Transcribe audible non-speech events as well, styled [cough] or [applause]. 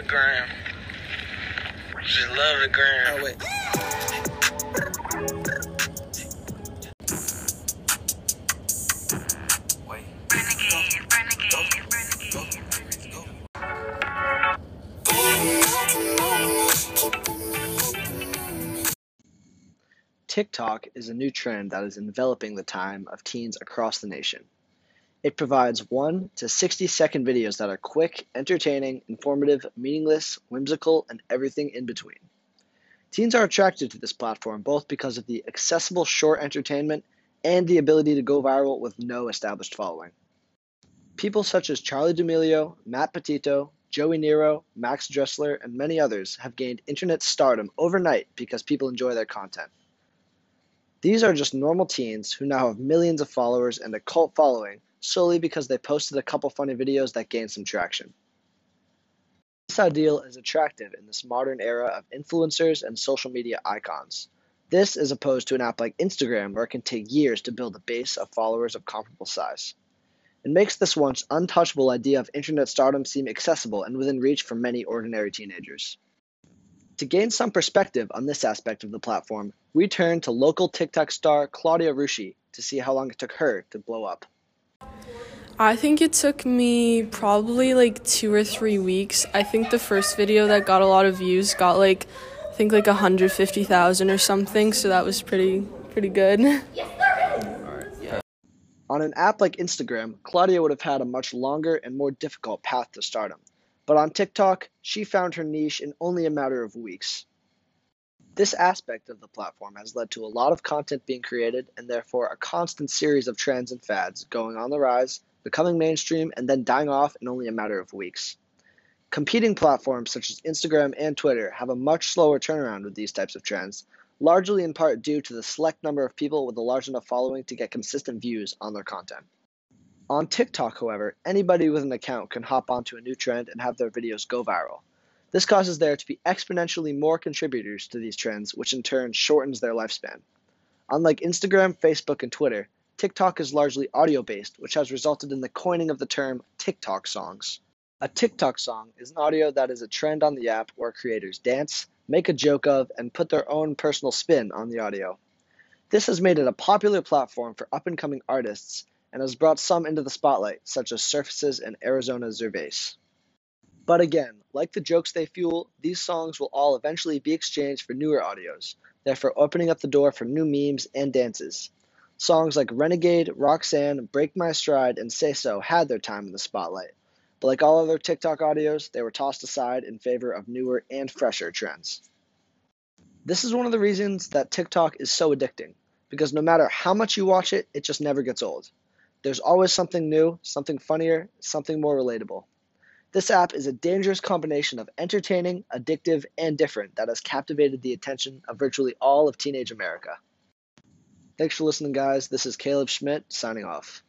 the gram. Just love the gram. Oh wait. TikTok is a new trend that is enveloping the time of teens across the nation. It provides 1 to 60 second videos that are quick, entertaining, informative, meaningless, whimsical, and everything in between. Teens are attracted to this platform both because of the accessible short entertainment and the ability to go viral with no established following. People such as Charli D'Amelio, Matt Petito, Joey Nero, Max Dressler, and many others have gained internet stardom overnight because people enjoy their content. These are just normal teens who now have millions of followers and a cult following solely because they posted a couple funny videos that gained some traction. This ideal is attractive in this modern era of influencers and social media icons. This is opposed to an app like Instagram where it can take years to build a base of followers of comparable size. It makes this once untouchable idea of internet stardom seem accessible and within reach for many ordinary teenagers. To gain some perspective on this aspect of the platform, we turn to local TikTok star Claudia Rushi to see how long it took her to blow up. I think it took me probably like two or three weeks. I think the first video that got a lot of views got like I think like 150,000 or something, so that was pretty pretty good. [laughs] On an app like Instagram, Claudia would have had a much longer and more difficult path to stardom. But on TikTok, she found her niche in only a matter of weeks. This aspect of the platform has led to a lot of content being created and therefore a constant series of trends and fads going on the rise, becoming mainstream, and then dying off in only a matter of weeks. Competing platforms such as Instagram and Twitter have a much slower turnaround with these types of trends, largely in part due to the select number of people with a large enough following to get consistent views on their content. On TikTok, however, anybody with an account can hop onto a new trend and have their videos go viral. This causes there to be exponentially more contributors to these trends, which in turn shortens their lifespan. Unlike Instagram, Facebook, and Twitter, TikTok is largely audio based, which has resulted in the coining of the term TikTok songs. A TikTok song is an audio that is a trend on the app where creators dance, make a joke of, and put their own personal spin on the audio. This has made it a popular platform for up and coming artists and has brought some into the spotlight, such as Surfaces and Arizona Zervas. But again, like the jokes they fuel, these songs will all eventually be exchanged for newer audios, therefore opening up the door for new memes and dances. Songs like Renegade, Roxanne, Break My Stride, and Say So had their time in the spotlight, but like all other TikTok audios, they were tossed aside in favor of newer and fresher trends. This is one of the reasons that TikTok is so addicting, because no matter how much you watch it, it just never gets old. There's always something new, something funnier, something more relatable. This app is a dangerous combination of entertaining, addictive, and different that has captivated the attention of virtually all of teenage America. Thanks for listening, guys. This is Caleb Schmidt signing off.